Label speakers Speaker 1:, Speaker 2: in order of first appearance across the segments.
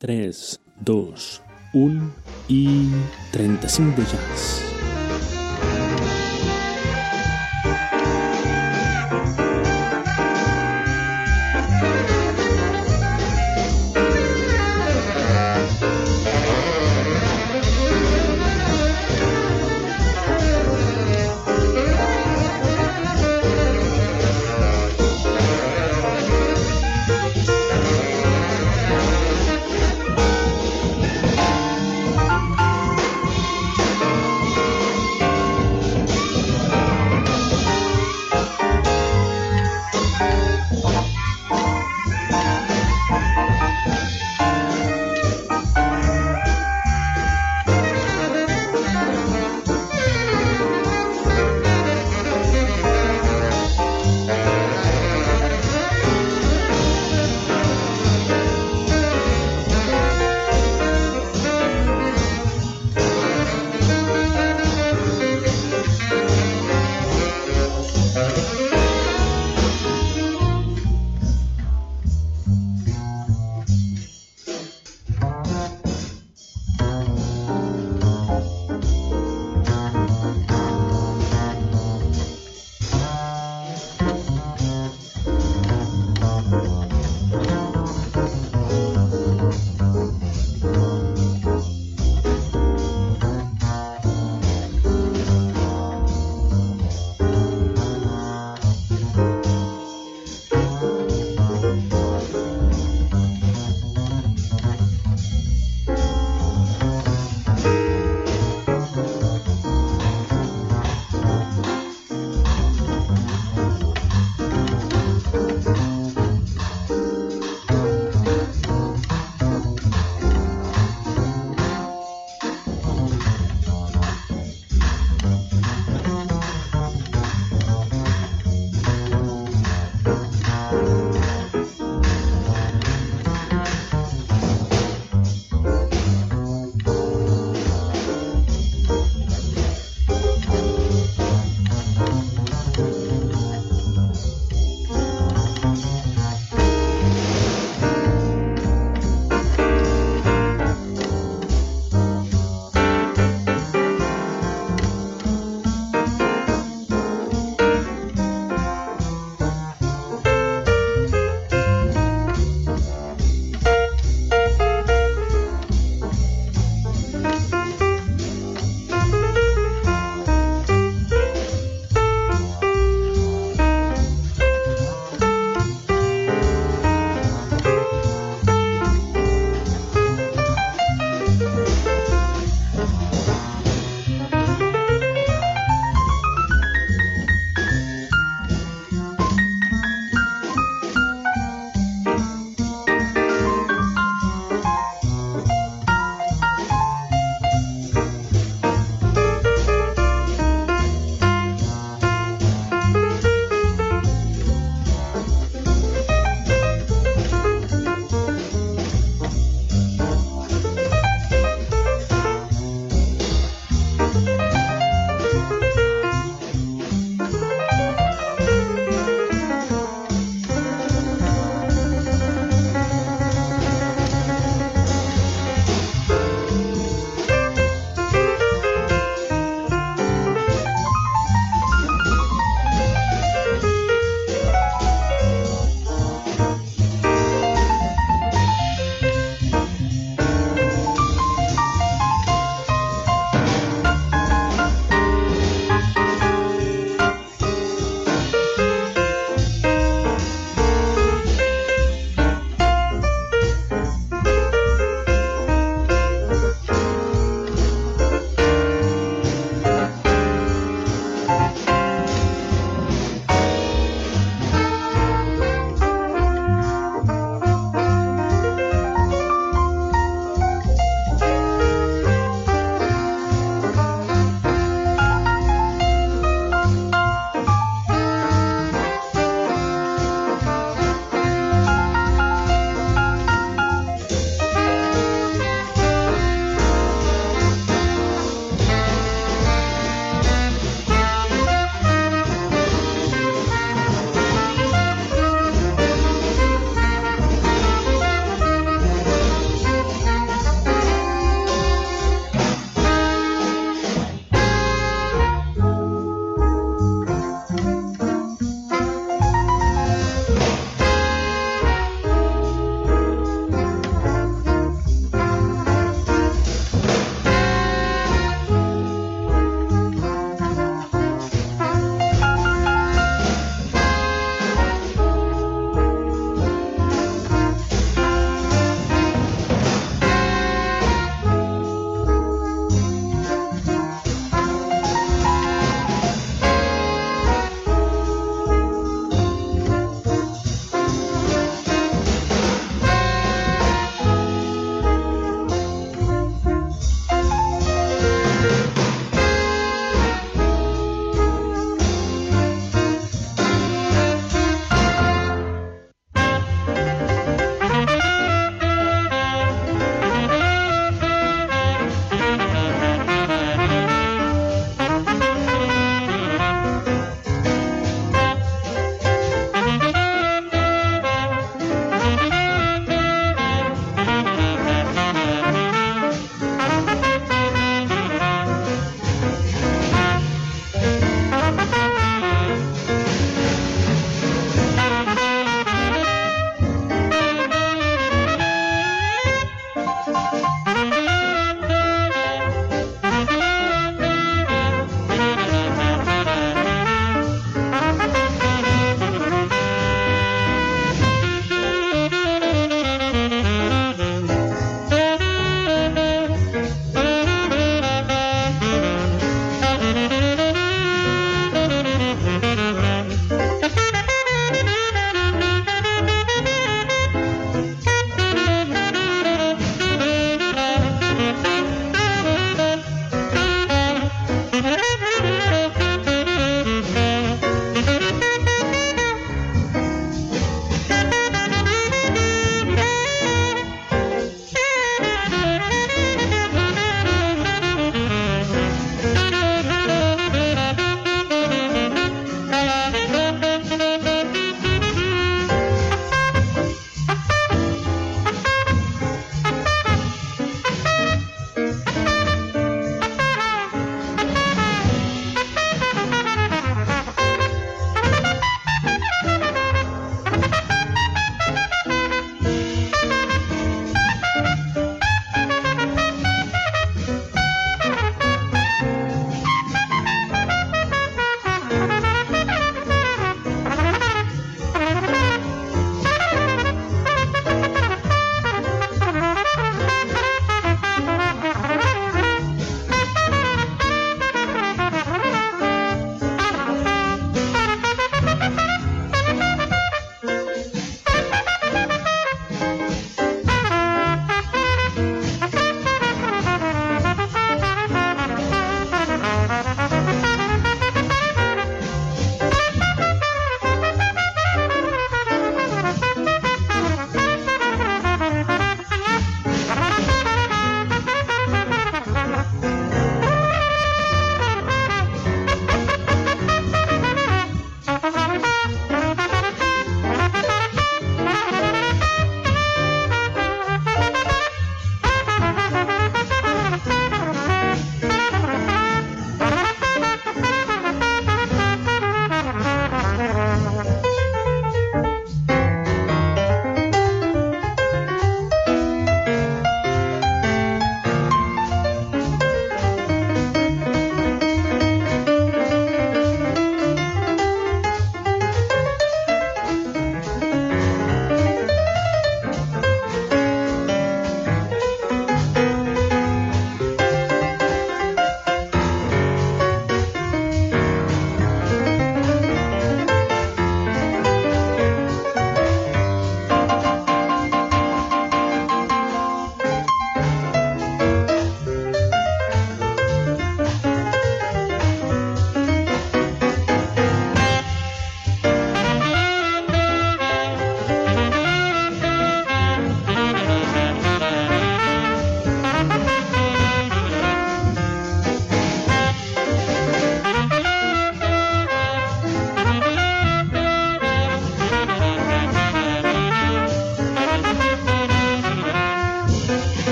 Speaker 1: 3, 2, 1 y 35 de jazz.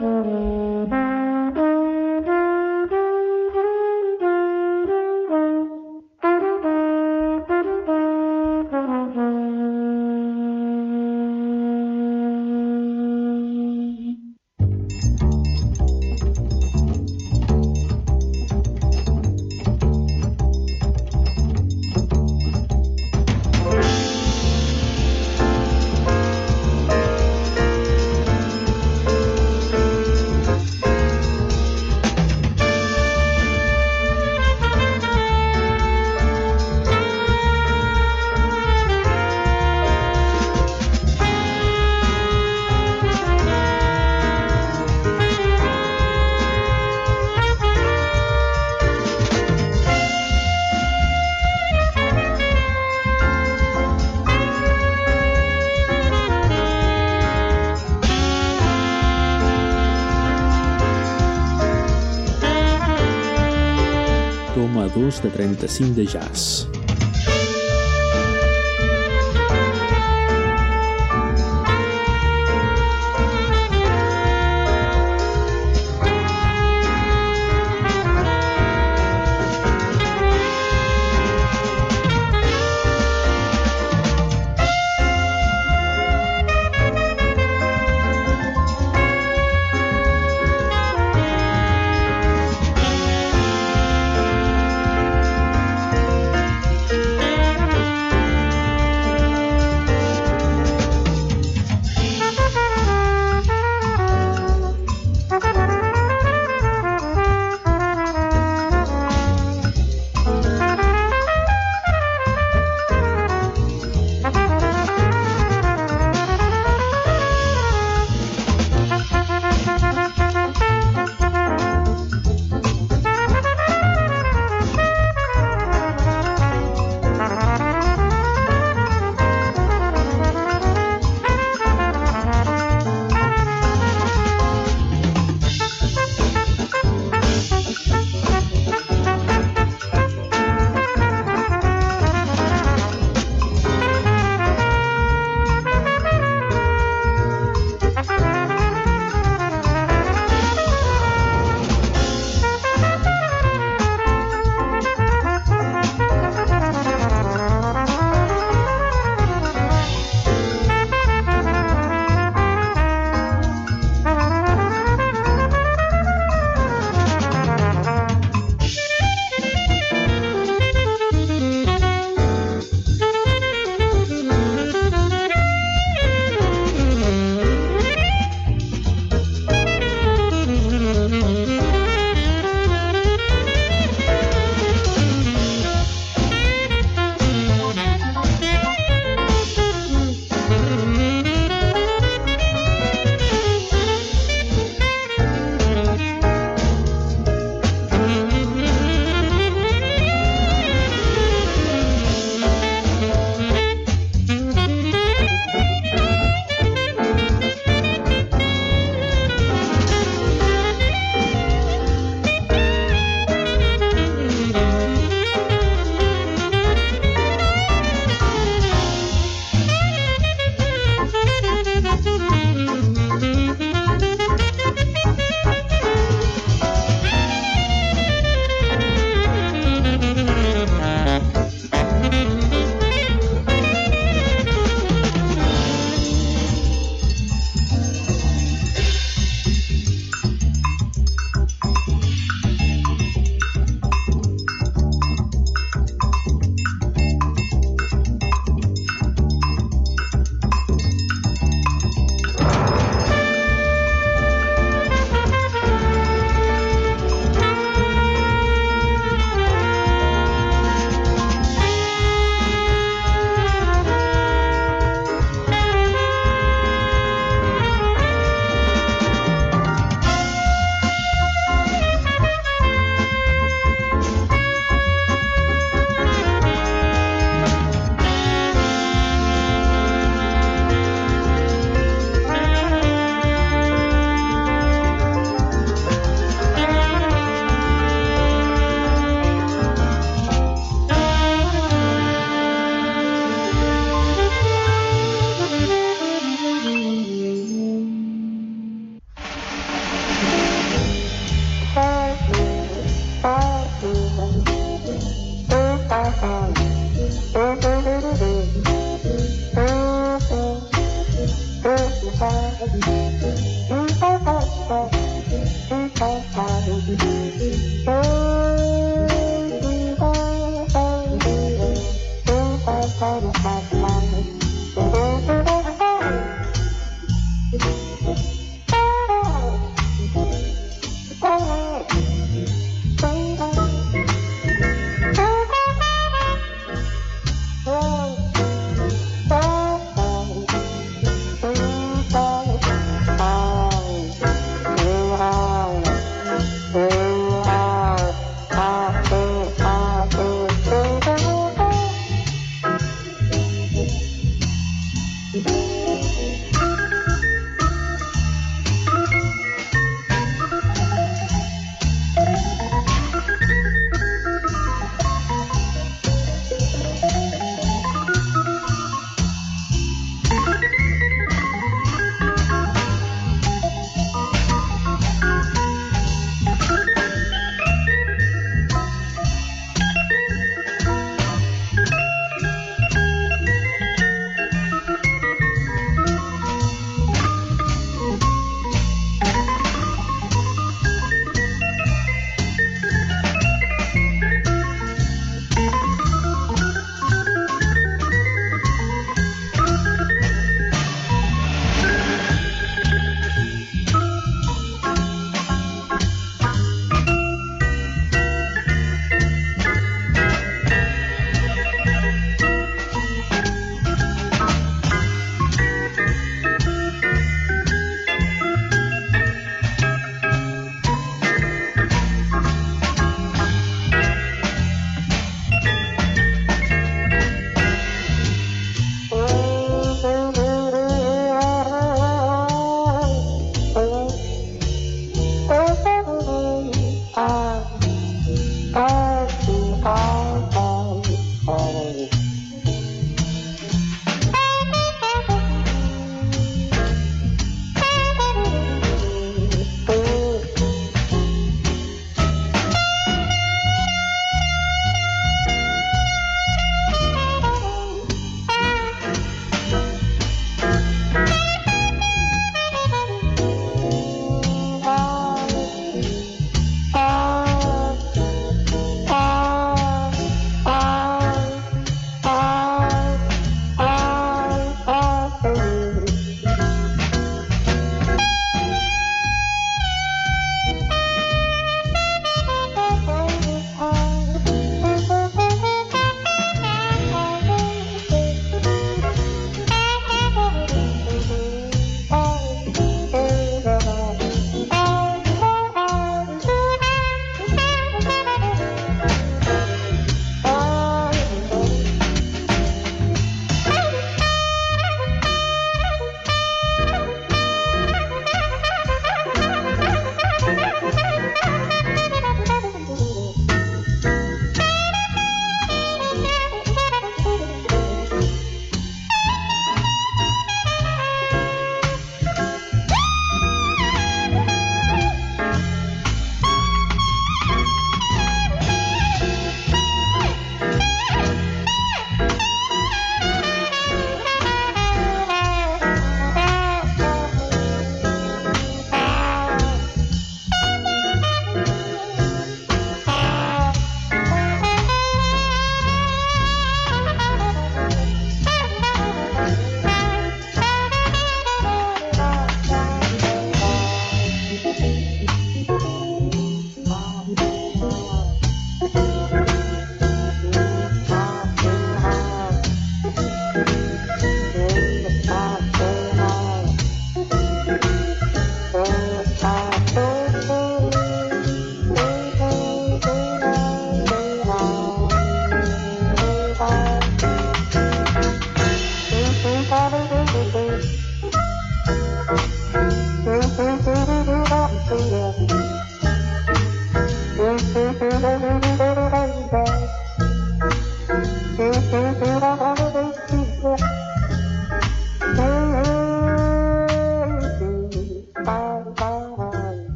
Speaker 1: hương 30 de jazz.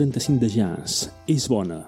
Speaker 1: 35 de jazz. És bona.